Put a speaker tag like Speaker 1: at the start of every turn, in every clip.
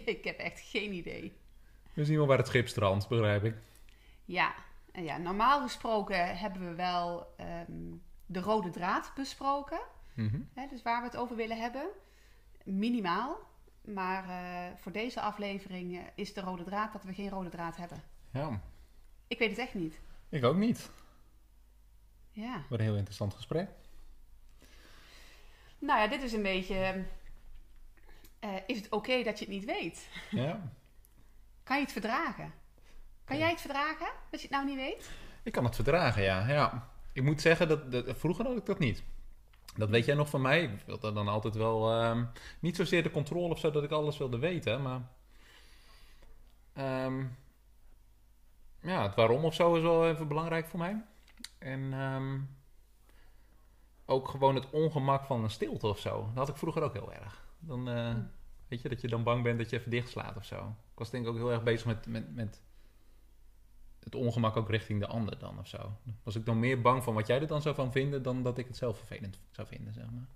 Speaker 1: Ik heb echt geen idee.
Speaker 2: We zien wel waar het schip strandt, begrijp ik.
Speaker 1: Ja, ja normaal gesproken hebben we wel ehm, de rode draad besproken.
Speaker 2: Mhm.
Speaker 1: Hè, dus waar we het over willen hebben. Minimaal. Maar eh, voor deze aflevering eh, is de rode draad dat we geen rode draad hebben.
Speaker 2: Ja,
Speaker 1: Ik weet het echt niet.
Speaker 2: ik ook niet.
Speaker 1: Ja.
Speaker 2: Wat een heel interessant gesprek.
Speaker 1: Nou ja, dit is een beetje. Eh, is het oké dat je het niet weet?
Speaker 2: Ja.
Speaker 1: Kan je het verdragen? Kan
Speaker 2: Ja.
Speaker 1: jij het verdragen dat je het nou niet weet?
Speaker 2: Ik kan het verdragen, ja. ja. Ik moet zeggen, dat, dat, vroeger had ik dat niet. Dat weet jij nog van mij. Ik wilde dan altijd wel... ehm, niet zozeer de controle of zo dat ik alles wilde weten, maar... ehm, ja, het waarom of zo is wel even belangrijk voor mij. En ehm, ook gewoon het ongemak van een stilte of zo. Dat had ik vroeger ook heel erg. Dan, eh, weet je, dat je dan bang bent dat je even dichtslaat of zo. Ik was denk ik ook heel erg bezig met, met, met het ongemak ook richting de ander dan of zo. Was ik dan meer bang van wat jij er dan zou van vinden dan dat ik het zelf vervelend zou vinden, zeg maar.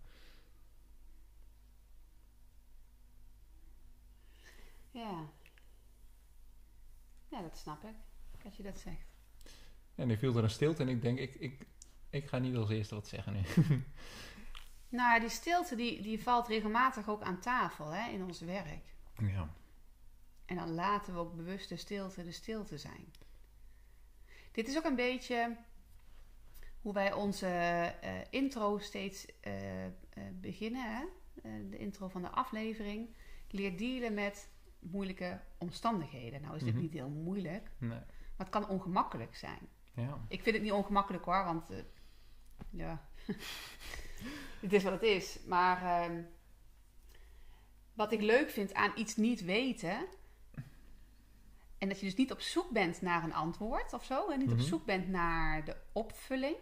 Speaker 1: Ja. Ja, dat snap ik. Als je dat zegt.
Speaker 2: En nu viel er een stilte en ik denk, ik, ik, ik ga niet als eerste wat zeggen nu.
Speaker 1: Nou, ja, die stilte die, die valt regelmatig ook aan tafel hè, in ons werk.
Speaker 2: ja.
Speaker 1: En dan laten we ook bewust de stilte de stilte zijn. Dit is ook een beetje hoe wij onze eh, intro steeds eh, eh, beginnen. Hè? De intro van de aflevering. Leer dealen met moeilijke omstandigheden. Nou is dit
Speaker 2: Mhm.
Speaker 1: niet heel moeilijk,
Speaker 2: Nee.
Speaker 1: maar het kan ongemakkelijk zijn.
Speaker 2: Ja.
Speaker 1: Ik vind het niet ongemakkelijk hoor, want ja, het is wat het is. Maar ehm, wat ik leuk vind aan iets niet weten, en dat je dus niet op zoek bent naar een antwoord of zo, en niet
Speaker 2: Mhm.
Speaker 1: op zoek bent naar de opvulling,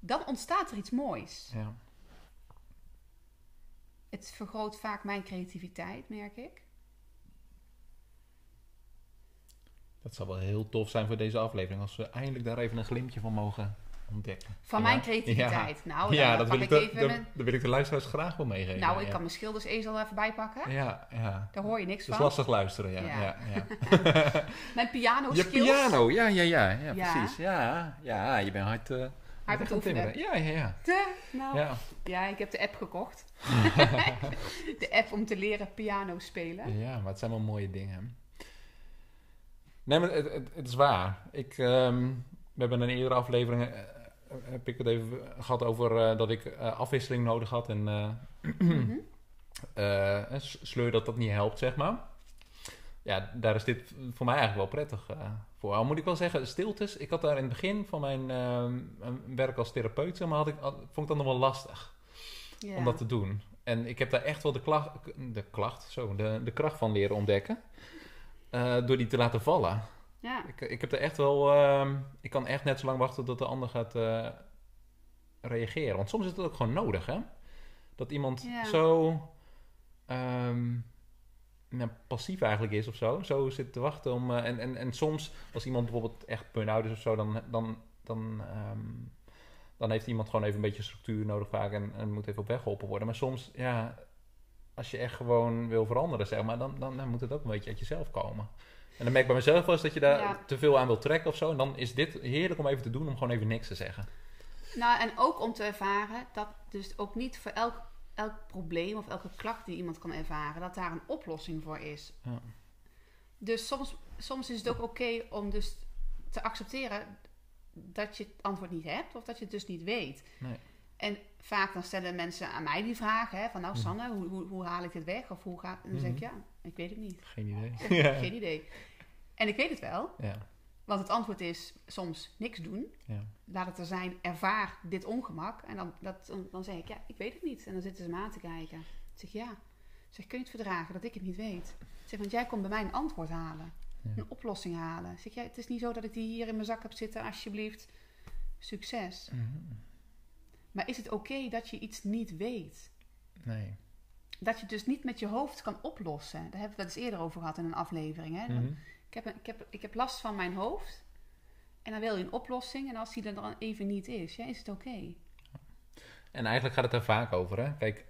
Speaker 1: dan ontstaat er iets moois.
Speaker 2: ja.
Speaker 1: Het vergroot vaak mijn creativiteit, merk ik.
Speaker 2: Dat zou wel heel tof zijn voor deze aflevering als we eindelijk daar even een glimpje van mogen ontdekken.
Speaker 1: Van
Speaker 2: Ja.
Speaker 1: mijn creativiteit. Nou,
Speaker 2: ja, dat wil ik, de,
Speaker 1: even
Speaker 2: de- dat wil ik de luisteraars graag wel meegeven.
Speaker 1: Nou, ik kan mijn schildersezel even bijpakken.
Speaker 2: Ja, ja.
Speaker 1: Daar hoor je niks
Speaker 2: Het is
Speaker 1: van.
Speaker 2: lastig luisteren, ja.
Speaker 1: Ja.
Speaker 2: ja. ja.
Speaker 1: Mijn piano
Speaker 2: Je
Speaker 1: skills.
Speaker 2: piano, ja, ja, ja, precies. Ja, ja, je bent hard, eh
Speaker 1: Hard aan het
Speaker 2: timmeren. Ja, ja, ja.
Speaker 1: De- nou, ja. Ik heb de app gekocht. de app om te leren piano spelen.
Speaker 2: ja, maar het zijn wel mooie dingen. Nee, maar het, het, het is waar. Ik, ehm, we hebben in een eerdere aflevering eh, heb ik het even gehad over eh, dat ik eh, afwisseling nodig had en eh,
Speaker 1: Mhm.
Speaker 2: sleur dat dat niet helpt, zeg maar. Ja, daar is dit voor mij eigenlijk wel prettig voor. Al moet ik wel zeggen, stiltes. Ik had daar in het begin van mijn werk als therapeut, zeg maar, had ik, had- vond ik dat nog wel lastig om dat te doen. En ik heb daar echt wel de klacht, de, klacht, zo, de, de kracht van leren ontdekken. door die te laten vallen.
Speaker 1: Ja.
Speaker 2: Ik, ik heb er echt wel. ehm, ik kan echt net zo lang wachten tot de ander gaat eh, reageren. Want soms is het ook gewoon nodig, hè? Dat iemand
Speaker 1: Ja.
Speaker 2: zo. nou, passief eigenlijk is of zo. Zo zit te wachten om. eh, en, en, en soms, als iemand bijvoorbeeld echt burn-out is of zo, dan. dan, dan ehm, dan heeft iemand gewoon even een beetje structuur nodig vaak en, en moet even op weg geholpen worden. Maar soms, ja, als je echt gewoon wil veranderen, zeg maar, dan, dan, dan moet het ook een beetje uit jezelf komen. En dan merk ik bij mezelf wel eens dat je daar
Speaker 1: Ja.
Speaker 2: te veel aan wil trekken of zo. En dan is dit heerlijk om even te doen, om gewoon even niks te zeggen.
Speaker 1: Nou, en ook om te ervaren dat dus ook niet voor elk, elk probleem of elke klacht die iemand kan ervaren, dat daar een oplossing voor is.
Speaker 2: Ja.
Speaker 1: Dus soms, soms is het ook oké om dus te accepteren dat je het antwoord niet hebt of dat je het dus niet weet.
Speaker 2: Nee.
Speaker 1: En vaak dan stellen mensen aan mij die vraag, hè, van nou
Speaker 2: Mhm.
Speaker 1: Sanne, hoe, hoe, hoe haal ik dit weg? Of hoe gaat... En dan zeg ik,
Speaker 2: Mhm.
Speaker 1: ja, ik weet het niet.
Speaker 2: Geen idee.
Speaker 1: Ik Geen idee. En ik weet het wel,
Speaker 2: Ja,
Speaker 1: want het antwoord is soms niks doen.
Speaker 2: ja.
Speaker 1: Laat het er zijn, ervaar dit ongemak. En dan, dat, dan zeg ik, ja, ik weet het niet. En dan zitten ze me aan te kijken. Dan zeg ik, ja, zeg, kun je het verdragen dat ik het niet weet? Ik zeg, want jij komt bij mij een antwoord halen.
Speaker 2: Ja.
Speaker 1: Een oplossing halen. Ik zeg, ja, het is niet zo dat ik die hier in mijn zak heb zitten. Alsjeblieft, succes.
Speaker 2: Mhm.
Speaker 1: Maar is het oké dat je iets niet weet?
Speaker 2: Nee.
Speaker 1: Dat je het dus niet met je hoofd kan oplossen. Daar hebben we het eens eerder over gehad in een aflevering. Hè?
Speaker 2: Mhm.
Speaker 1: Ik, heb, ik, heb, ik heb last van mijn hoofd. En dan wil je een oplossing. En als die er dan even niet is, ja, is het oké.
Speaker 2: En eigenlijk gaat het er vaak over. Hè? Kijk,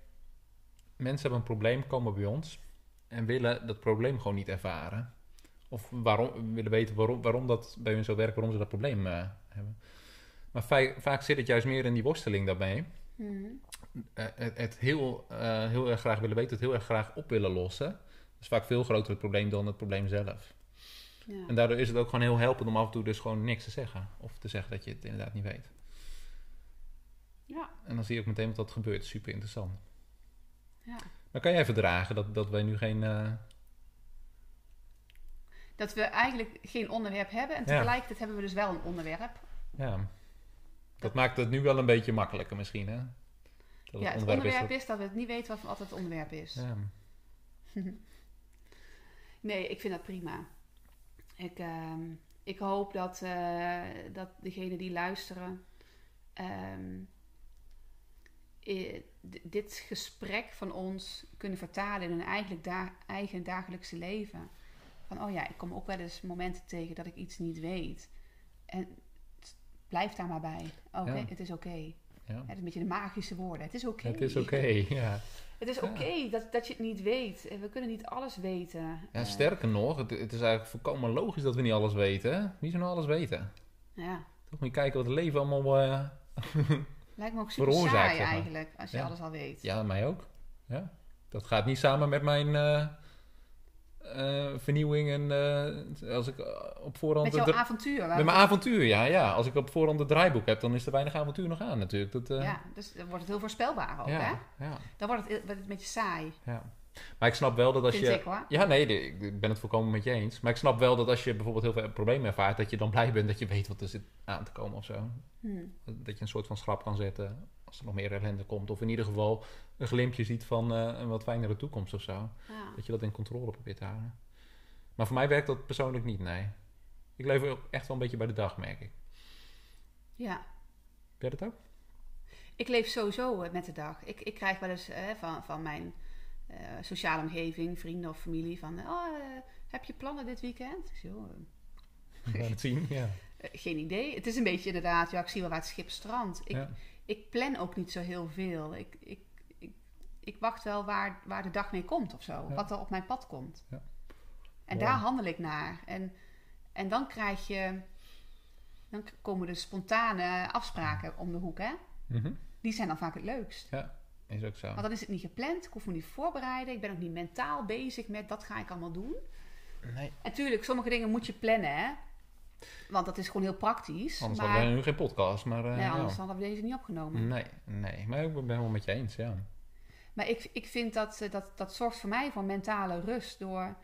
Speaker 2: mensen hebben een probleem, komen bij ons en willen dat probleem gewoon niet ervaren. Of waarom, willen weten waarom, waarom dat bij hun zo werkt, waarom ze dat probleem eh, hebben. Maar va- vaak zit het juist meer in die worsteling daarmee.
Speaker 1: Mhm.
Speaker 2: Eh, het het heel, eh, heel erg graag willen weten, het heel erg graag op willen lossen. Dat is vaak veel groter het probleem dan het probleem zelf.
Speaker 1: Ja.
Speaker 2: En daardoor is het ook gewoon heel helpend om af en toe dus gewoon niks te zeggen. Of te zeggen dat je het inderdaad niet weet.
Speaker 1: ja,
Speaker 2: En dan zie je ook meteen wat dat gebeurt. Super interessant.
Speaker 1: ja.
Speaker 2: Maar kan jij verdragen dat, dat wij nu geen... eh,
Speaker 1: Dat we eigenlijk geen onderwerp hebben. En
Speaker 2: Ja.
Speaker 1: tegelijkertijd hebben we dus wel een onderwerp.
Speaker 2: ja, dat maakt het nu wel een beetje makkelijker misschien, hè? Dat
Speaker 1: ja, het
Speaker 2: onderwerp
Speaker 1: onderwerp
Speaker 2: is
Speaker 1: is dat we het niet weten wat, wat het onderwerp is.
Speaker 2: Ja.
Speaker 1: Nee, ik vind dat prima. Ik, ehm, ik hoop dat, eh, dat degenen die luisteren ehm, dit gesprek van ons kunnen vertalen in hun eigenlijk da- eigen dagelijkse leven. Van, oh ja, ik kom ook wel eens momenten tegen dat ik iets niet weet. En blijf daar maar bij. Oké,
Speaker 2: Ja.
Speaker 1: het is oké.
Speaker 2: ja.
Speaker 1: Het is een beetje de magische woorden. Het is oké.
Speaker 2: Het is oké, ja.
Speaker 1: Het is oké dat, dat je het niet weet. We kunnen niet alles weten.
Speaker 2: ja.
Speaker 1: Eh,
Speaker 2: Sterker nog, het, het is eigenlijk volkomen logisch dat we niet alles weten. Wie zou nou alles weten? Toch
Speaker 1: ja.
Speaker 2: moet je kijken wat het leven allemaal... eh,
Speaker 1: Lijkt me ook super saai
Speaker 2: zeg maar.
Speaker 1: eigenlijk, als je alles al weet.
Speaker 2: Ja, mij ook. Ja. Dat gaat niet samen met mijn eh, eh, vernieuwing en eh, als ik eh, op voorhand...
Speaker 1: Met jouw avontuur.
Speaker 2: met mijn avontuur, ja, ja. Als ik op voorhand het draaiboek heb, dan is er weinig avontuur nog aan natuurlijk. Dat,
Speaker 1: Ja, dus dan wordt het heel voorspelbaar ook, hè?
Speaker 2: ja,
Speaker 1: Dan wordt het, wordt het een beetje saai,
Speaker 2: ja. Maar ik snap wel dat als
Speaker 1: vind
Speaker 2: je...
Speaker 1: ik hoor.
Speaker 2: Ja, nee, ik ben het volkomen met je eens. Maar ik snap wel dat als je bijvoorbeeld heel veel problemen ervaart, dat je dan blij bent dat je weet wat er zit aan te komen of zo.
Speaker 1: Hm.
Speaker 2: Dat je een soort van schrap kan zetten als er nog meer ellende komt. Of in ieder geval een glimpje ziet van eh, een wat fijnere toekomst of zo.
Speaker 1: Ja.
Speaker 2: Dat je dat in controle probeert te houden. Maar voor mij werkt dat persoonlijk niet, nee. Ik leef echt wel een beetje bij de dag, merk ik.
Speaker 1: ja.
Speaker 2: Heb jij dat ook?
Speaker 1: Ik leef sowieso eh, met de dag. Ik, ik krijg wel eens eh, van, van mijn sociale omgeving, vrienden of familie, van... Oh, heb je plannen dit weekend? Ik zeg, "Oh,
Speaker 2: We gaan het zien, ja.
Speaker 1: geen idee. Het is een beetje inderdaad, ja, ik zie wel waar het schip strandt. Ik,
Speaker 2: ja.
Speaker 1: Ik plan ook niet zo heel veel. Ik, ik, ik, ik wacht wel waar, waar de dag mee komt of zo.
Speaker 2: Ja.
Speaker 1: Wat er op mijn pad komt.
Speaker 2: Ja.
Speaker 1: En daar handel ik naar. En, en dan krijg je... Dan komen de spontane afspraken om de hoek, hè?
Speaker 2: Mhm.
Speaker 1: Die zijn dan vaak het leukst.
Speaker 2: Is ook zo.
Speaker 1: Want dan is het niet gepland. Ik hoef me niet voorbereiden. Ik ben ook niet mentaal bezig met dat ga ik allemaal doen.
Speaker 2: Nee.
Speaker 1: En tuurlijk, sommige dingen moet je plannen, hè? Want dat is gewoon heel praktisch.
Speaker 2: Anders
Speaker 1: maar,
Speaker 2: hadden we nu geen podcast, maar... eh,
Speaker 1: nee, anders hadden we deze niet opgenomen.
Speaker 2: Nee, nee. Maar ik ben het wel met je eens, ja.
Speaker 1: Maar ik, ik vind dat, eh, dat dat zorgt voor mij voor mentale rust door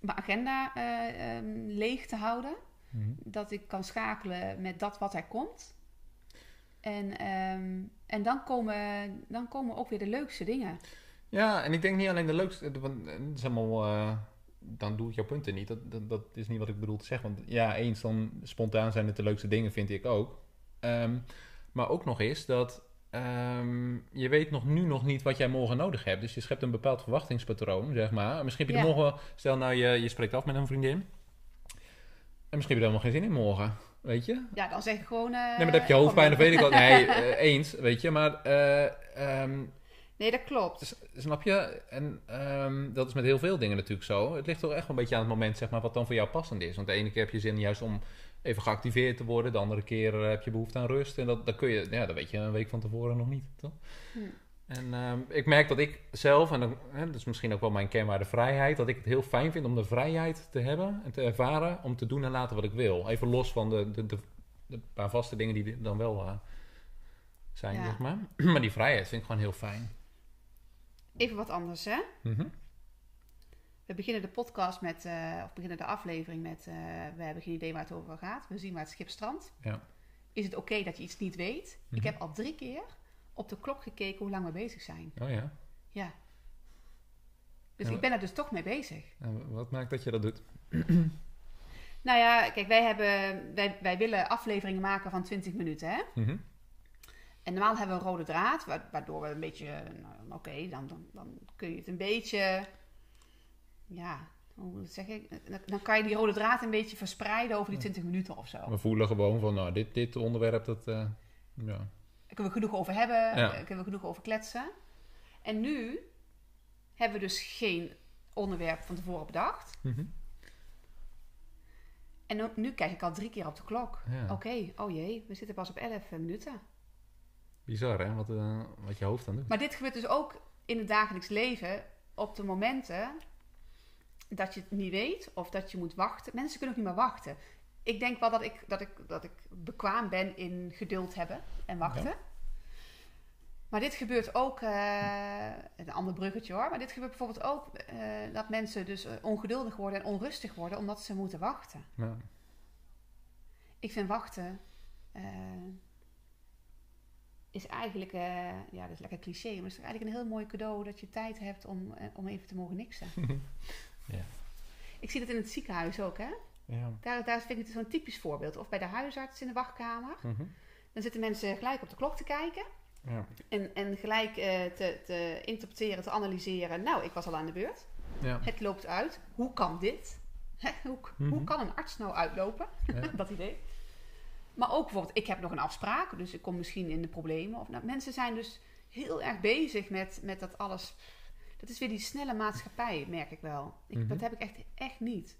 Speaker 1: mijn agenda eh, ehm, leeg te houden.
Speaker 2: Mhm.
Speaker 1: Dat ik kan schakelen met dat wat er komt. En, ehm, en dan, komen, dan komen ook weer de leukste dingen.
Speaker 2: Ja, en ik denk niet alleen de leukste... Want het is helemaal... eh, dan doe ik jouw punten niet. Dat, dat, dat is niet wat ik bedoel te zeggen. Want ja, eens dan spontaan zijn het de leukste dingen, vind ik ook. Ehm, maar ook nog eens dat... ehm, je weet nog nu nog niet wat jij morgen nodig hebt. Dus je schept een bepaald verwachtingspatroon, zeg maar. Misschien heb je er morgen... Stel nou, je, je spreekt af met een vriendin. En misschien heb je er helemaal geen zin in morgen. Weet je?
Speaker 1: Ja, dan zeg ik gewoon... eh,
Speaker 2: Nee, maar dan heb je hoofdpijn of weet ik wat. Nee, eh, eens, weet je. Maar eh, ehm,
Speaker 1: Nee, dat klopt.
Speaker 2: Snap je? En ehm, dat is met heel veel dingen natuurlijk zo. Het ligt toch echt wel een beetje aan het moment zeg maar, wat dan voor jou passend is. Want de ene keer heb je zin juist om even geactiveerd te worden. De andere keer eh, heb je behoefte aan rust. En dat, dat kun je, ja, dat weet je een week van tevoren nog niet, toch?
Speaker 1: Hm.
Speaker 2: En ehm, ik merk dat ik zelf, en dan, hè, dat is misschien ook wel mijn kernwaarde vrijheid, dat ik het heel fijn vind om de vrijheid te hebben en te ervaren om te doen en laten wat ik wil. Even los van de, de, de, de paar vaste dingen die dan wel eh, zijn,
Speaker 1: Ja.
Speaker 2: zeg maar. Maar die vrijheid vind ik gewoon heel fijn.
Speaker 1: Even wat anders, hè?
Speaker 2: Mhm.
Speaker 1: We beginnen de podcast met, eh, of beginnen de aflevering met, eh, we hebben geen idee waar het over gaat. We zien waar het schip strandt.
Speaker 2: Ja.
Speaker 1: Is het oké dat je iets niet weet?
Speaker 2: Mhm.
Speaker 1: Ik heb al drie keer op de klok gekeken hoe lang we bezig zijn.
Speaker 2: Oh ja.
Speaker 1: Ja. Dus ik ben er dus toch mee bezig.
Speaker 2: En wat maakt dat je dat doet?
Speaker 1: Nou ja, kijk, wij, hebben, wij, wij willen afleveringen maken van 20 minuten, hè?
Speaker 2: Mhm.
Speaker 1: En normaal hebben we een rode draad, wa- waardoor we een beetje, nou, oké, dan, dan, dan kun je het een beetje, ja, hoe zeg ik, dan, kan je die rode draad een beetje verspreiden over die 20 minuten of zo.
Speaker 2: We voelen gewoon van, nou, dit, dit onderwerp, dat, eh, ja.
Speaker 1: Daar kunnen we genoeg over hebben,
Speaker 2: Ja.
Speaker 1: kunnen we genoeg over kletsen. En nu hebben we dus geen onderwerp van tevoren bedacht.
Speaker 2: Mhm.
Speaker 1: En nu, nu kijk ik al drie keer op de klok.
Speaker 2: Ja.
Speaker 1: Oké, oh jee, we zitten pas op 11 minuten.
Speaker 2: Bizar, hè? Wat, eh, wat je hoofd aan doet.
Speaker 1: Maar dit gebeurt dus ook in het dagelijks leven op de momenten dat je het niet weet of dat je moet wachten. Mensen kunnen ook niet meer wachten. Ik denk wel dat ik, dat ik, dat ik bekwaam ben in geduld hebben en wachten.
Speaker 2: Ja.
Speaker 1: Maar dit gebeurt ook, eh, een ander bruggetje hoor, maar dit gebeurt bijvoorbeeld ook eh, dat mensen dus ongeduldig worden en onrustig worden omdat ze moeten wachten.
Speaker 2: Ja.
Speaker 1: Ik vind wachten is eigenlijk, eh, ja, dat is lekker cliché, maar het is eigenlijk een heel mooi cadeau dat je tijd hebt om, eh, om even te mogen niksen.
Speaker 2: Ja.
Speaker 1: Ik zie dat in het ziekenhuis ook, hè?
Speaker 2: ja.
Speaker 1: Daar, daar vind ik het zo'n typisch voorbeeld. Of bij de huisarts in de wachtkamer.
Speaker 2: Mhm.
Speaker 1: Dan zitten mensen gelijk op de klok te kijken
Speaker 2: ja.
Speaker 1: en, en gelijk eh, te, te interpreteren, te analyseren. Nou, ik was al aan de beurt.
Speaker 2: Ja.
Speaker 1: Het loopt uit. Hoe kan dit? Hoe, hoe
Speaker 2: Mhm.
Speaker 1: kan een arts nou uitlopen? Dat idee. Maar ook bijvoorbeeld, ik heb nog een afspraak, dus ik kom misschien in de problemen. Of, nou, mensen zijn dus heel erg bezig met, met dat alles. Dat is weer die snelle maatschappij, merk ik wel. Ik,
Speaker 2: Mhm.
Speaker 1: Dat heb ik echt, echt niet.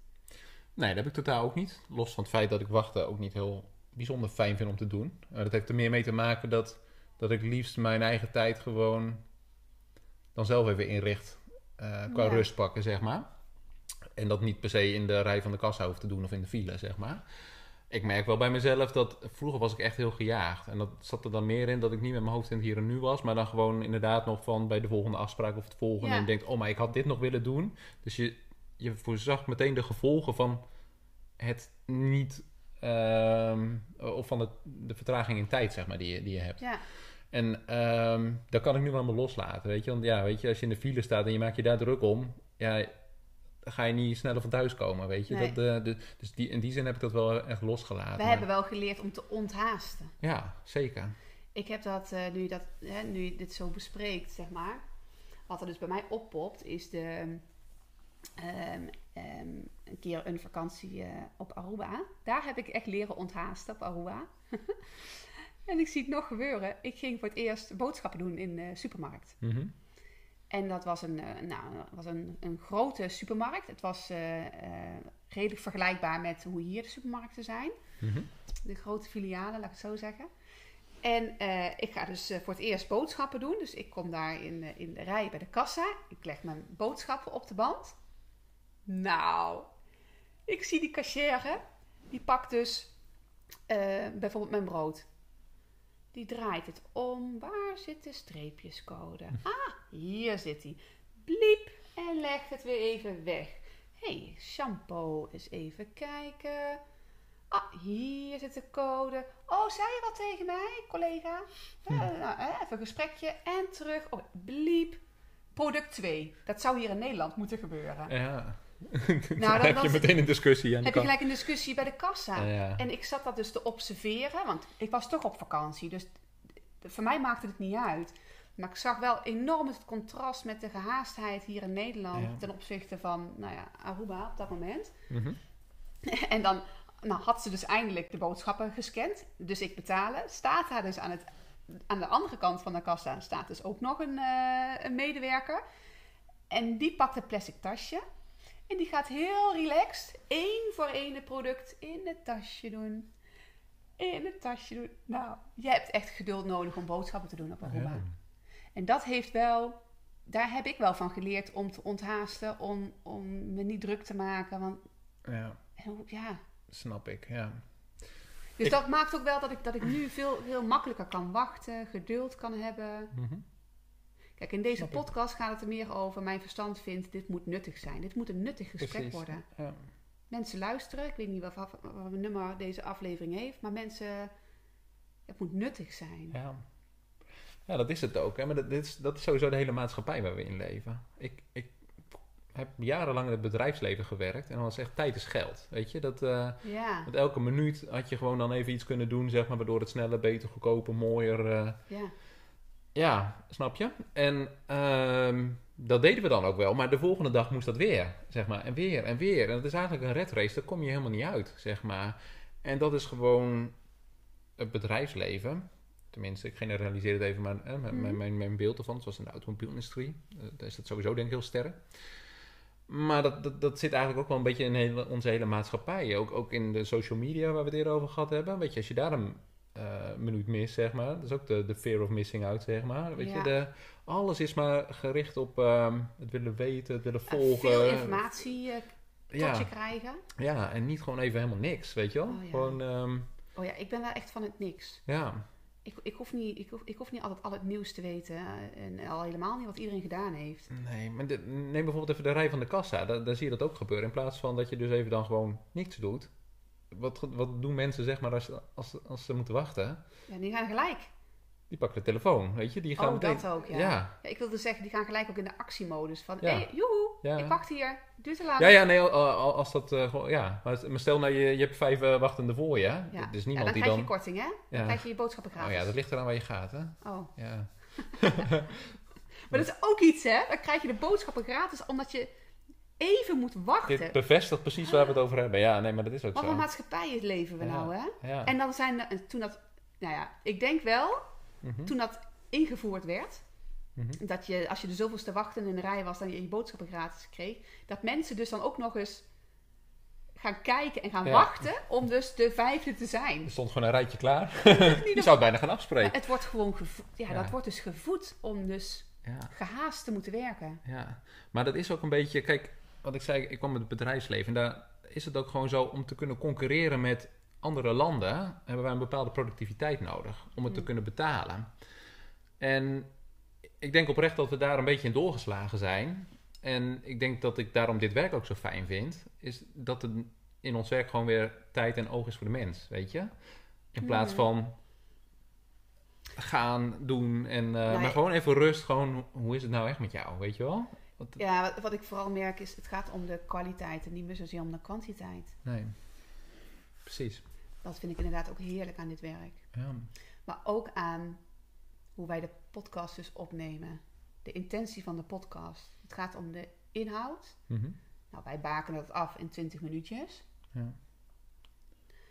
Speaker 2: Nee, dat heb ik totaal ook niet. Los van het feit dat ik wachten ook niet heel bijzonder fijn vind om te doen. Eh, dat heeft er meer mee te maken dat, dat ik liefst mijn eigen tijd gewoon dan zelf even inricht. eh, qua
Speaker 1: Ja.
Speaker 2: rust pakken, zeg maar. En dat niet per se in de rij van de kassa hoeft te doen of in de file, zeg maar. Ik merk wel bij mezelf dat vroeger was ik echt heel gejaagd. En dat zat er dan meer in dat ik niet met mijn hoofd in het hier en nu was. Maar dan gewoon inderdaad nog van bij de volgende afspraak of het volgende.
Speaker 1: Ja.
Speaker 2: En denkt, oh maar ik had dit nog willen doen. Dus je, je voorzag meteen de gevolgen van het niet... ehm, of van het, de vertraging in tijd, zeg maar, die je, die je hebt.
Speaker 1: Ja,
Speaker 2: En ehm dat kan ik nu wel maar loslaten, weet je. Want ja, weet je, als je in de file staat en je maakt je daar druk om... Ja, ga je niet sneller van thuis komen, weet je.
Speaker 1: Nee.
Speaker 2: Dat, eh, de, dus die, in die zin heb ik dat wel echt losgelaten.
Speaker 1: we
Speaker 2: Maar-
Speaker 1: hebben wel geleerd om te onthaasten.
Speaker 2: Ja, zeker.
Speaker 1: Ik heb dat, eh, nu, je dat hè, nu je dit zo bespreekt, zeg maar. Wat er dus bij mij oppopt, is de, ehm, ehm, een keer een vakantie eh, op Aruba. Daar heb ik echt leren onthaasten op Aruba. en ik zie het nog gebeuren. Ik ging voor het eerst boodschappen doen in de supermarkt.
Speaker 2: Mhm.
Speaker 1: En dat was een, eh, nou, was een, een grote supermarkt. Het was eh, eh, redelijk vergelijkbaar met hoe hier de supermarkten zijn
Speaker 2: Mhm.
Speaker 1: de grote filialen, laat ik het zo zeggen. En ik ga dus voor het eerst boodschappen doen. Dus ik kom daar in, de- in de rij bij de kassa. Ik leg mijn boodschappen op de band. Nou, ik zie die cashier. Die pakt dus bijvoorbeeld mijn brood. Die draait het om. Waar zit de streepjescode? Ah, hier zit hij. Bliep en legt het weer even weg. Hé, hey, shampoo. Eens even kijken. Ah, hier zit de code. Oh, zei je wat tegen mij, collega? Eh, nou, eh, even een gesprekje en terug. Oh, bliep. Product 2. Dat zou hier in Nederland moeten gebeuren.
Speaker 2: Ja.
Speaker 1: Nou,
Speaker 2: dan heb je meteen een discussie
Speaker 1: Heb je gelijk een discussie bij de kassa.
Speaker 2: Ja.
Speaker 1: En ik zat dat dus te observeren, want ik was toch op vakantie. Dus voor mij maakte het niet uit. Maar ik zag wel enorm het contrast met de gehaastheid hier in Nederland
Speaker 2: Ja.
Speaker 1: ten opzichte van, nou ja, Aruba op dat moment.
Speaker 2: Mhm.
Speaker 1: En dan nou, had ze dus eindelijk de boodschappen gescand. Dus ik betalen. Staat daar dus aan, het, aan de andere kant van de kassa staat dus ook nog een, eh, een medewerker. En die pakt het plastic tasje. En die gaat heel relaxed één voor één het product in het tasje doen. In het tasje doen. Nou, je hebt echt geduld nodig om boodschappen te doen op Aruba.
Speaker 2: Ja.
Speaker 1: En dat heeft wel, daar heb ik wel van geleerd om te onthaasten, om, om me niet druk te maken. Want
Speaker 2: ja,
Speaker 1: ja,
Speaker 2: snap ik. Ja.
Speaker 1: dus
Speaker 2: Ik-
Speaker 1: dat maakt ook wel dat ik, dat ik nu veel heel makkelijker kan wachten, geduld kan hebben.
Speaker 2: Mhm.
Speaker 1: Kijk, in deze podcast gaat het er meer over. Mijn verstand vindt, dit moet nuttig zijn. Dit moet een nuttig gesprek
Speaker 2: Precies.
Speaker 1: worden.
Speaker 2: Ja.
Speaker 1: Mensen luisteren. Ik weet niet wat, wat, wat nummer deze aflevering heeft. Maar mensen, het moet nuttig zijn.
Speaker 2: Ja. ja, dat is het ook. Hè? Maar dat, dit is, dat is sowieso de hele maatschappij waar we in leven. Ik, ik heb jarenlang in het bedrijfsleven gewerkt. En dan was echt tijd is geld. Weet je, dat... eh,
Speaker 1: Ja,
Speaker 2: met elke minuut had je gewoon dan even iets kunnen doen, zeg maar, waardoor het sneller, beter, goedkoper, mooier. eh,
Speaker 1: ja.
Speaker 2: Ja, snap je? En ehm, dat deden we dan ook wel, maar de volgende dag moest dat weer, zeg maar, en weer en weer. En het is eigenlijk een red race, daar kom je helemaal niet uit, zeg maar. En dat is gewoon het bedrijfsleven. Tenminste, ik generaliseer het even, maar hè, mijn,
Speaker 1: Mhm.
Speaker 2: mijn, mijn, mijn beeld ervan, zoals in de automobielindustrie, eh, daar is dat sowieso denk ik heel sterk. Maar dat, dat, dat zit eigenlijk ook wel een beetje in hele, onze hele maatschappij. Ook, ook in de social media waar we het eerder over gehad hebben. Weet je, als je daar een eh, minuut mist, zeg maar. Dat is ook de, de fear of missing out, zeg maar. Weet
Speaker 1: Ja.
Speaker 2: je, de, alles is maar gericht op ehm, het willen weten, het willen volgen.
Speaker 1: Veel informatie eh, tot
Speaker 2: ja,
Speaker 1: je krijgen.
Speaker 2: ja, en niet gewoon even helemaal niks, weet je wel.
Speaker 1: Oh, ja.
Speaker 2: Gewoon, ehm,
Speaker 1: Oh ja, ik ben wel echt van het niks.
Speaker 2: ja,
Speaker 1: Ik, ik, hoef niet, ik, hoef, ik hoef niet altijd al het nieuws te weten. eh, En al helemaal niet wat iedereen gedaan heeft.
Speaker 2: nee. Maar de- neem bijvoorbeeld even de rij van de kassa. Daar, daar zie je dat ook gebeuren. In plaats van dat je dus even dan gewoon niks doet. Wat, wat doen mensen, zeg maar, als, als, als ze moeten wachten?
Speaker 1: Ja, die gaan gelijk.
Speaker 2: Die pakken de telefoon, weet je. Die gaan
Speaker 1: Oh,
Speaker 2: meteen...
Speaker 1: dat ook, ja.
Speaker 2: Ja,
Speaker 1: Ja, ik wilde zeggen, die gaan gelijk ook in de actiemodus. Van,
Speaker 2: Ja.
Speaker 1: hey, joehoe,
Speaker 2: ja.
Speaker 1: ik wacht hier. Duurt te lang.
Speaker 2: Ja, ja, nee, al- al- als dat eh, gewoon, ja. Maar stel nou, je, je hebt vijf eh, wachtenden voor je.
Speaker 1: Ja.
Speaker 2: Er is
Speaker 1: Ja,
Speaker 2: niemand
Speaker 1: dan
Speaker 2: die
Speaker 1: krijg
Speaker 2: dan...
Speaker 1: je korting, hè? Dan krijg je je boodschappen
Speaker 2: Oh
Speaker 1: gratis.
Speaker 2: ja, dat ligt eraan waar je gaat, hè.
Speaker 1: Oh.
Speaker 2: Ja.
Speaker 1: Maar dat is ook iets, hè? Dan krijg je de boodschappen gratis omdat je even moet wachten.
Speaker 2: Dit bevestigt precies waar we het over hebben. Ja, nee, maar dat is ook
Speaker 1: Wat
Speaker 2: zo.
Speaker 1: voor maatschappij leven we
Speaker 2: Ja.
Speaker 1: nou, hè?
Speaker 2: Ja.
Speaker 1: En dan zijn er, toen dat, nou ja, ik denk wel,
Speaker 2: Mhm.
Speaker 1: toen dat ingevoerd werd,
Speaker 2: Mhm.
Speaker 1: dat je, als je de zoveelste wachten in de rij was, dan je je boodschappen gratis kreeg, dat mensen dus dan ook nog eens gaan kijken en gaan
Speaker 2: Ja.
Speaker 1: wachten om dus de vijfde te zijn.
Speaker 2: Er stond gewoon een rijtje klaar. Je zou het bijna gaan
Speaker 1: Maar
Speaker 2: afspreken.
Speaker 1: het wordt gewoon gevoed, ja,
Speaker 2: Ja.
Speaker 1: dat wordt dus gevoed om dus
Speaker 2: Ja,
Speaker 1: gehaast te moeten werken.
Speaker 2: ja. Maar dat is ook een beetje... Kijk, wat ik zei, ik kwam met het bedrijfsleven. En daar is het ook gewoon zo, om te kunnen concurreren met andere landen... hebben wij een bepaalde productiviteit nodig. Om het te
Speaker 1: Mm.
Speaker 2: kunnen betalen. En ik denk oprecht dat we daar een beetje in doorgeslagen zijn. En ik denk dat ik daarom dit werk ook zo fijn vind. Is dat het in ons werk gewoon weer tijd en oog is voor de mens, weet je? In plaats van gaan, doen en... eh. Maar gewoon even rust, gewoon hoe is het nou echt met jou, weet je wel? Want-
Speaker 1: Ja, wat, wat ik vooral merk is, het gaat om de kwaliteit en niet meer zozeer om de kwantiteit.
Speaker 2: Nee, precies.
Speaker 1: Dat vind ik inderdaad ook heerlijk aan dit werk.
Speaker 2: Ja.
Speaker 1: Maar ook aan hoe wij de podcast dus opnemen. De intentie van de podcast. Het gaat om de inhoud.
Speaker 2: Mhm.
Speaker 1: Nou, wij baken het af in 20 minuutjes.
Speaker 2: ja.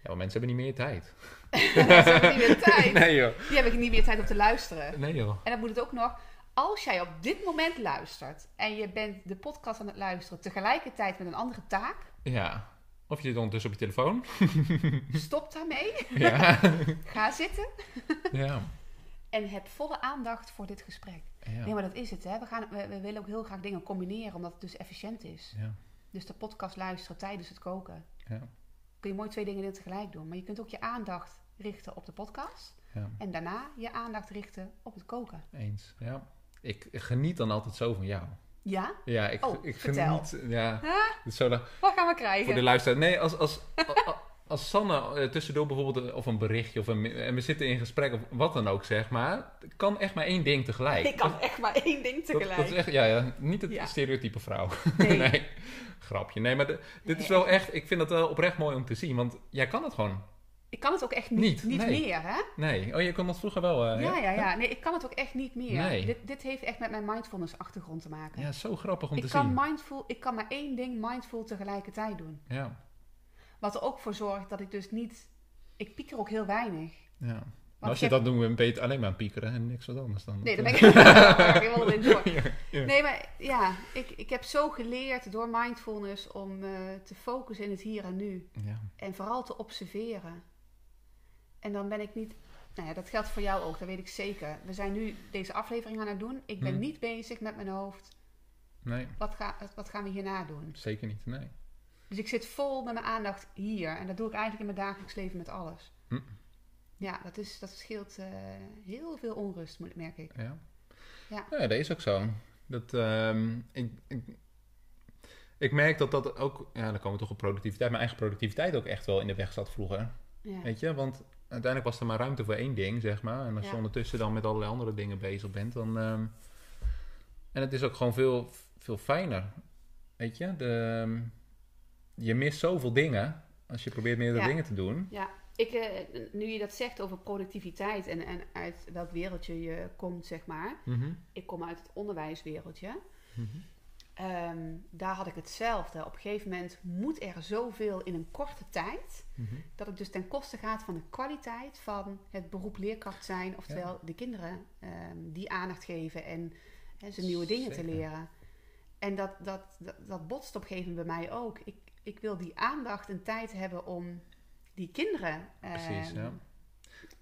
Speaker 2: Ja, maar mensen hebben niet meer tijd.
Speaker 1: Mensen hebben niet meer tijd.
Speaker 2: Nee joh.
Speaker 1: Die hebben niet meer tijd om te luisteren.
Speaker 2: Nee joh.
Speaker 1: En dan moet het ook nog, als jij op dit moment luistert en je bent de podcast aan het luisteren tegelijkertijd met een andere taak,
Speaker 2: Ja. Of je zit ondertussen op je telefoon.
Speaker 1: stop daarmee.
Speaker 2: ja.
Speaker 1: Ga zitten
Speaker 2: ja.
Speaker 1: en heb volle aandacht voor dit gesprek.
Speaker 2: Ja.
Speaker 1: Nee, maar dat is het. Hè? We, gaan, we, we willen ook heel graag dingen combineren, omdat het dus efficiënt is.
Speaker 2: Ja.
Speaker 1: Dus de podcast luisteren tijdens het koken.
Speaker 2: Ja.
Speaker 1: Kun je mooi twee dingen tegelijk doen. Maar je kunt ook je aandacht richten op de podcast.
Speaker 2: Ja.
Speaker 1: En daarna je aandacht richten op het koken.
Speaker 2: Eens. Ja. Ik geniet dan altijd zo van jou.
Speaker 1: Ja?
Speaker 2: Ja, ik,
Speaker 1: Oh,
Speaker 2: ik geniet. Ja.
Speaker 1: Huh?
Speaker 2: Zo
Speaker 1: Wat gaan we krijgen?
Speaker 2: voor de luisteraar. Nee, als, als, als, als Sanne eh, tussendoor bijvoorbeeld een- of een berichtje of een, en we zitten in gesprek of wat dan ook zeg maar, kan echt maar één ding tegelijk.
Speaker 1: Ik kan echt maar één ding
Speaker 2: dat,
Speaker 1: tegelijk.
Speaker 2: dat is echt, ja, ja, niet het
Speaker 1: Ja.
Speaker 2: stereotype vrouw.
Speaker 1: Nee.
Speaker 2: nee, grapje. Nee, maar de- dit is wel echt, ik vind het wel oprecht mooi om te zien, want jij kan het gewoon.
Speaker 1: Ik kan het ook echt niet,
Speaker 2: Niet,
Speaker 1: niet,
Speaker 2: nee.
Speaker 1: meer, hè?
Speaker 2: Nee, oh, je kon dat vroeger wel. eh,
Speaker 1: ja, ja, ja. Nee, ik kan het ook echt niet meer.
Speaker 2: Nee.
Speaker 1: Dit, dit heeft echt met mijn mindfulness achtergrond te maken.
Speaker 2: Ja, zo grappig om
Speaker 1: ik
Speaker 2: te
Speaker 1: kan
Speaker 2: zien.
Speaker 1: mindful, ik kan maar één ding mindful tegelijkertijd doen.
Speaker 2: Ja,
Speaker 1: Wat er ook voor zorgt dat ik dus niet... Ik pieker ook heel weinig.
Speaker 2: ja. Maar als je dat doet, dan ben je het alleen maar aan piekeren en niks wat anders dan.
Speaker 1: Nee, dan ben ik helemaal in door.
Speaker 2: Ja, ja.
Speaker 1: Nee, maar ja, ik, ik heb zo geleerd door mindfulness om eh, te focussen in het hier en nu.
Speaker 2: Ja,
Speaker 1: En vooral te observeren. En dan ben ik niet... Nou ja, dat geldt voor jou ook, dat weet ik zeker. We zijn nu deze aflevering aan het doen. Ik ben
Speaker 2: Hmm.
Speaker 1: niet bezig met mijn hoofd.
Speaker 2: nee,
Speaker 1: Wat, ga, wat gaan we hierna doen?
Speaker 2: zeker niet. Nee.
Speaker 1: Dus ik zit vol met mijn aandacht hier. En dat doe ik eigenlijk in mijn dagelijks leven met alles.
Speaker 2: Hm.
Speaker 1: Ja, dat, is, dat scheelt eh, heel veel onrust, merk ik.
Speaker 2: Ja.
Speaker 1: Ja.
Speaker 2: ja, dat is ook zo. Dat, ehm, ik, ik, ik merk dat dat ook, ja, dan komen we toch op productiviteit, mijn eigen productiviteit ook echt wel in de weg zat vroeger.
Speaker 1: Ja.
Speaker 2: Weet je, want uiteindelijk was er maar ruimte voor één ding, zeg maar. En als je ondertussen dan met allerlei andere dingen bezig bent, dan. ehm, en het is ook gewoon veel, veel fijner. weet je, de, je mist zoveel dingen als je probeert meerdere
Speaker 1: Ja.
Speaker 2: dingen te doen.
Speaker 1: Ja, ik, eh, nu je dat zegt over productiviteit en, en uit welk wereldje je komt, zeg maar.
Speaker 2: Mhm.
Speaker 1: Ik kom uit het onderwijswereldje.
Speaker 2: Mhm.
Speaker 1: Ehm, daar had ik hetzelfde. Op een gegeven moment moet er zoveel in een korte tijd.
Speaker 2: Mhm.
Speaker 1: Dat het dus ten koste gaat van de kwaliteit van het beroep leerkracht zijn. Oftewel de kinderen ehm, die aandacht geven en ze nieuwe dingen te leren. En dat, dat, dat, dat botst op een gegeven moment bij mij ook. Ik, ik wil die aandacht en tijd hebben om die kinderen
Speaker 2: Precies,
Speaker 1: ehm,
Speaker 2: ja.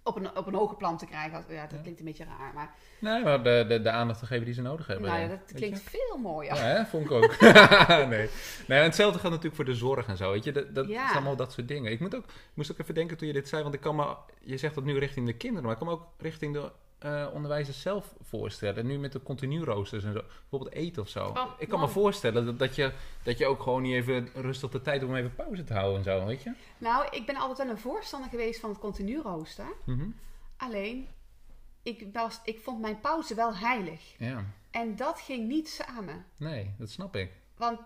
Speaker 1: Op, een, op een hoger plan te krijgen. Ja, dat
Speaker 2: Ja.
Speaker 1: klinkt een beetje raar, maar
Speaker 2: Nee, maar de, de, de aandacht te geven die ze nodig hebben.
Speaker 1: nou ja, dat klinkt veel mooier.
Speaker 2: Ja, hè? vond ik ook. nee. nee, en hetzelfde gaat natuurlijk voor de zorg en zo, weet je. Dat, dat
Speaker 1: Ja.
Speaker 2: is allemaal dat soort dingen. Ik moet ook, ik moest ook even denken toen je dit zei, want ik kan me, je zegt dat nu richting de kinderen, maar ik kan me ook richting de eh, onderwijzers zelf voorstellen. En nu met de continu roosters en zo, bijvoorbeeld eten of zo.
Speaker 1: Oh,
Speaker 2: ik kan me voorstellen dat, dat, je, dat je ook gewoon niet even rustig de tijd om even pauze te houden en zo, weet je.
Speaker 1: Nou, ik ben altijd wel een voorstander geweest van het continu rooster.
Speaker 2: Mhm.
Speaker 1: Alleen, ik, was, ik vond mijn pauze wel heilig.
Speaker 2: Ja,
Speaker 1: En dat ging niet samen.
Speaker 2: nee, dat snap ik.
Speaker 1: Want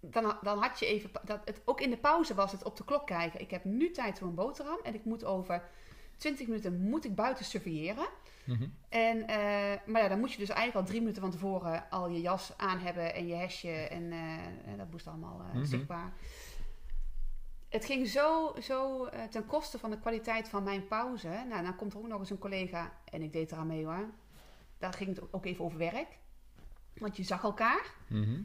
Speaker 1: dan, dan had je even... Dat het, ook in de pauze was het op de klok kijken. Ik heb nu tijd voor een boterham. En ik moet over 20 minuten moet ik buiten surveilleren.
Speaker 2: Mhm.
Speaker 1: En, eh, maar ja, dan moet je dus eigenlijk al drie minuten van tevoren al je jas aan hebben en je hesje. En eh, dat moest allemaal eh,
Speaker 2: Mhm.
Speaker 1: zichtbaar. Het ging zo, zo ten koste van de kwaliteit van mijn pauze. Nou, dan komt er ook nog eens een collega, en ik deed eraan mee hoor. Daar ging het ook even over werk. Want je zag elkaar.
Speaker 2: Mhm.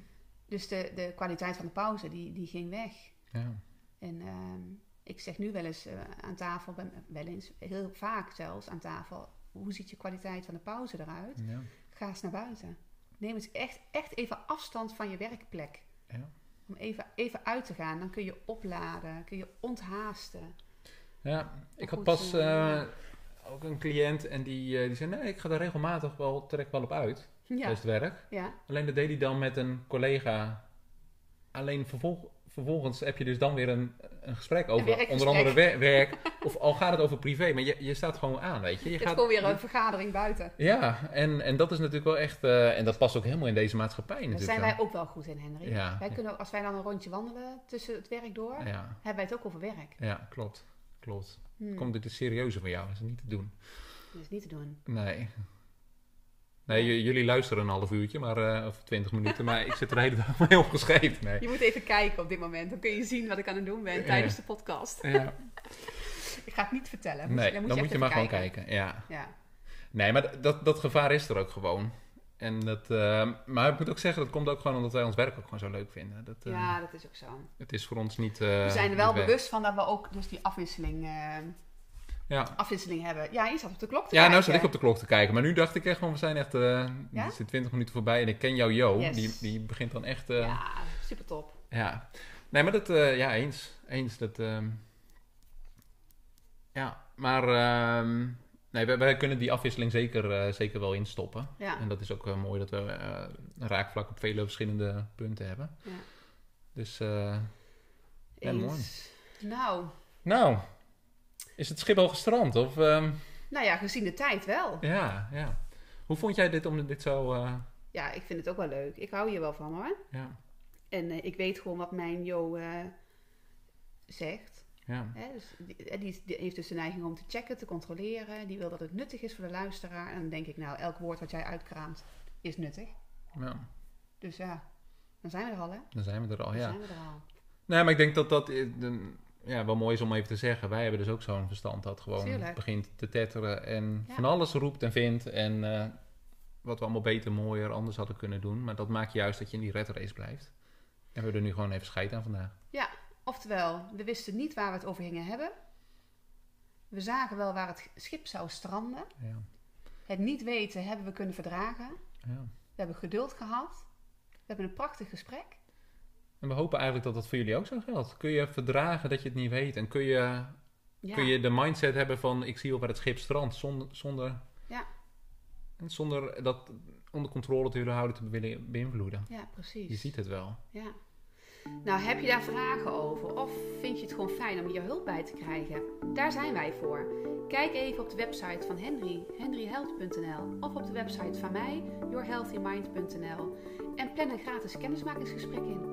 Speaker 1: Dus de, de kwaliteit van de pauze, die, die ging weg.
Speaker 2: Ja.
Speaker 1: En ehm, ik zeg nu wel eens aan tafel, ben- wel eens, heel vaak zelfs aan tafel, hoe ziet je kwaliteit van de pauze eruit?
Speaker 2: Ja.
Speaker 1: Ga eens naar buiten. Neem eens echt, echt even afstand van je werkplek.
Speaker 2: Ja.
Speaker 1: Om even, even uit te gaan. Dan kun je opladen, kun je onthaasten.
Speaker 2: Ja, ik had pas
Speaker 1: eh,
Speaker 2: ook een cliënt en die, eh, die zei: Nee, ik ga daar regelmatig wel, trek wel op uit.
Speaker 1: Ja,
Speaker 2: Dat is het werk.
Speaker 1: ja,
Speaker 2: Alleen dat deed hij dan met een collega. Alleen vervolg, vervolgens heb je dus dan weer een, een gesprek over onder andere wer- werk. of al gaat het over privé, maar je, je staat gewoon aan, weet je. je
Speaker 1: het is gewoon weer een vergadering buiten.
Speaker 2: Ja, en, en dat is natuurlijk wel echt. eh, en dat past ook helemaal in deze maatschappij
Speaker 1: Daar zijn wij
Speaker 2: dan.
Speaker 1: ook wel goed in, Henry.
Speaker 2: Ja.
Speaker 1: Wij kunnen, als wij dan een rondje wandelen tussen het werk door, hebben wij het ook over werk.
Speaker 2: ja, klopt. Klopt.
Speaker 1: Hmm,
Speaker 2: Komt dit serieuzer voor jou, dat is niet te doen.
Speaker 1: Dat is niet te doen.
Speaker 2: Nee. Nee, jullie luisteren een half uurtje, maar, eh, of twintig minuten, maar ik zit er de hele dag mee opgeschreven. Nee.
Speaker 1: Je moet even kijken op dit moment. Dan kun je zien wat ik aan het doen ben tijdens de podcast.
Speaker 2: Ja.
Speaker 1: Ik ga het niet vertellen. Moet-
Speaker 2: Nee,
Speaker 1: dan moet je,
Speaker 2: moet je
Speaker 1: echt
Speaker 2: maar gewoon kijken. Ja.
Speaker 1: Ja.
Speaker 2: Nee, maar dat, dat gevaar is er ook gewoon. En dat, eh, maar ik moet ook zeggen, dat komt ook gewoon omdat wij ons werk ook gewoon zo leuk vinden. Dat, eh,
Speaker 1: ja, dat is ook zo.
Speaker 2: Het is voor ons niet.
Speaker 1: We zijn er wel bewust van dat we ook dus die afwisseling,
Speaker 2: Ja.
Speaker 1: afwisseling hebben. Ja, je zat op de klok te
Speaker 2: Ja, nou
Speaker 1: kijken.
Speaker 2: zat ik op de klok te kijken. Maar nu dacht ik echt van, we zijn echt... eh
Speaker 1: Ja?
Speaker 2: Zit 20 minuten voorbij en ik ken jou, Jo.
Speaker 1: Yes.
Speaker 2: Die, die begint dan echt... eh, ja.
Speaker 1: Ja, super top.
Speaker 2: Nee, maar dat... eh, ja, eens. Eens. Dat... ehm, ja, maar... ehm, nee, wij, wij kunnen die afwisseling zeker, zeker wel instoppen.
Speaker 1: Ja.
Speaker 2: En dat is ook mooi dat we een raakvlak op vele verschillende punten hebben.
Speaker 1: Ja.
Speaker 2: Dus... eh, Ja,
Speaker 1: Eens.
Speaker 2: mooi.
Speaker 1: Nou,
Speaker 2: nou, is het schip al gestrand? Of... ehm,
Speaker 1: nou ja, gezien de tijd wel.
Speaker 2: ja, ja. Hoe vond jij dit om dit zo... eh,
Speaker 1: Ja, ik vind het ook wel leuk. Ik hou hier wel van hoor.
Speaker 2: ja,
Speaker 1: En eh, ik weet gewoon wat mijn Jo eh, zegt.
Speaker 2: ja.
Speaker 1: Hè? Dus die, die, die heeft dus de neiging om te checken, te controleren. Die wil dat het nuttig is voor de luisteraar. En dan denk ik, nou, elk woord wat jij uitkraamt is nuttig.
Speaker 2: ja.
Speaker 1: Dus ja, dan zijn we er al hè.
Speaker 2: Dan zijn we er al,
Speaker 1: Dan
Speaker 2: ja.
Speaker 1: zijn we er al.
Speaker 2: Nee, maar ik denk dat dat de- ja, wel mooi is om even te zeggen. Wij hebben dus ook zo'n verstand dat gewoon
Speaker 1: Tuurlijk.
Speaker 2: begint te tetteren en
Speaker 1: Ja.
Speaker 2: van alles roept en vindt. En eh, wat we allemaal beter, mooier, anders hadden kunnen doen. Maar dat maakt juist dat je in die red race blijft. En we hebben er nu gewoon even scheid aan vandaag.
Speaker 1: Oftewel, we wisten niet waar we het over gingen hebben. We zagen wel waar het schip zou stranden.
Speaker 2: Ja.
Speaker 1: Het niet weten hebben we kunnen verdragen.
Speaker 2: Ja.
Speaker 1: We hebben geduld gehad. We hebben een prachtig gesprek.
Speaker 2: En we hopen eigenlijk dat dat voor jullie ook zo geldt. Kun je verdragen dat je het niet weet? En kun je,
Speaker 1: Ja,
Speaker 2: kun je de mindset hebben van ik zie wel waar het schip strandt zonder, zonder,
Speaker 1: Ja.
Speaker 2: en zonder dat onder controle te willen houden te willen beïnvloeden.
Speaker 1: ja precies.
Speaker 2: Je ziet het wel.
Speaker 1: Ja. Nou, heb je daar vragen over? Of vind je het gewoon fijn om hier hulp bij te krijgen? Daar zijn wij voor. Kijk even op de website van Henry, henryhealth.nl of op de website van mij, yourhealthymind.nl en plan een gratis kennismakingsgesprek in.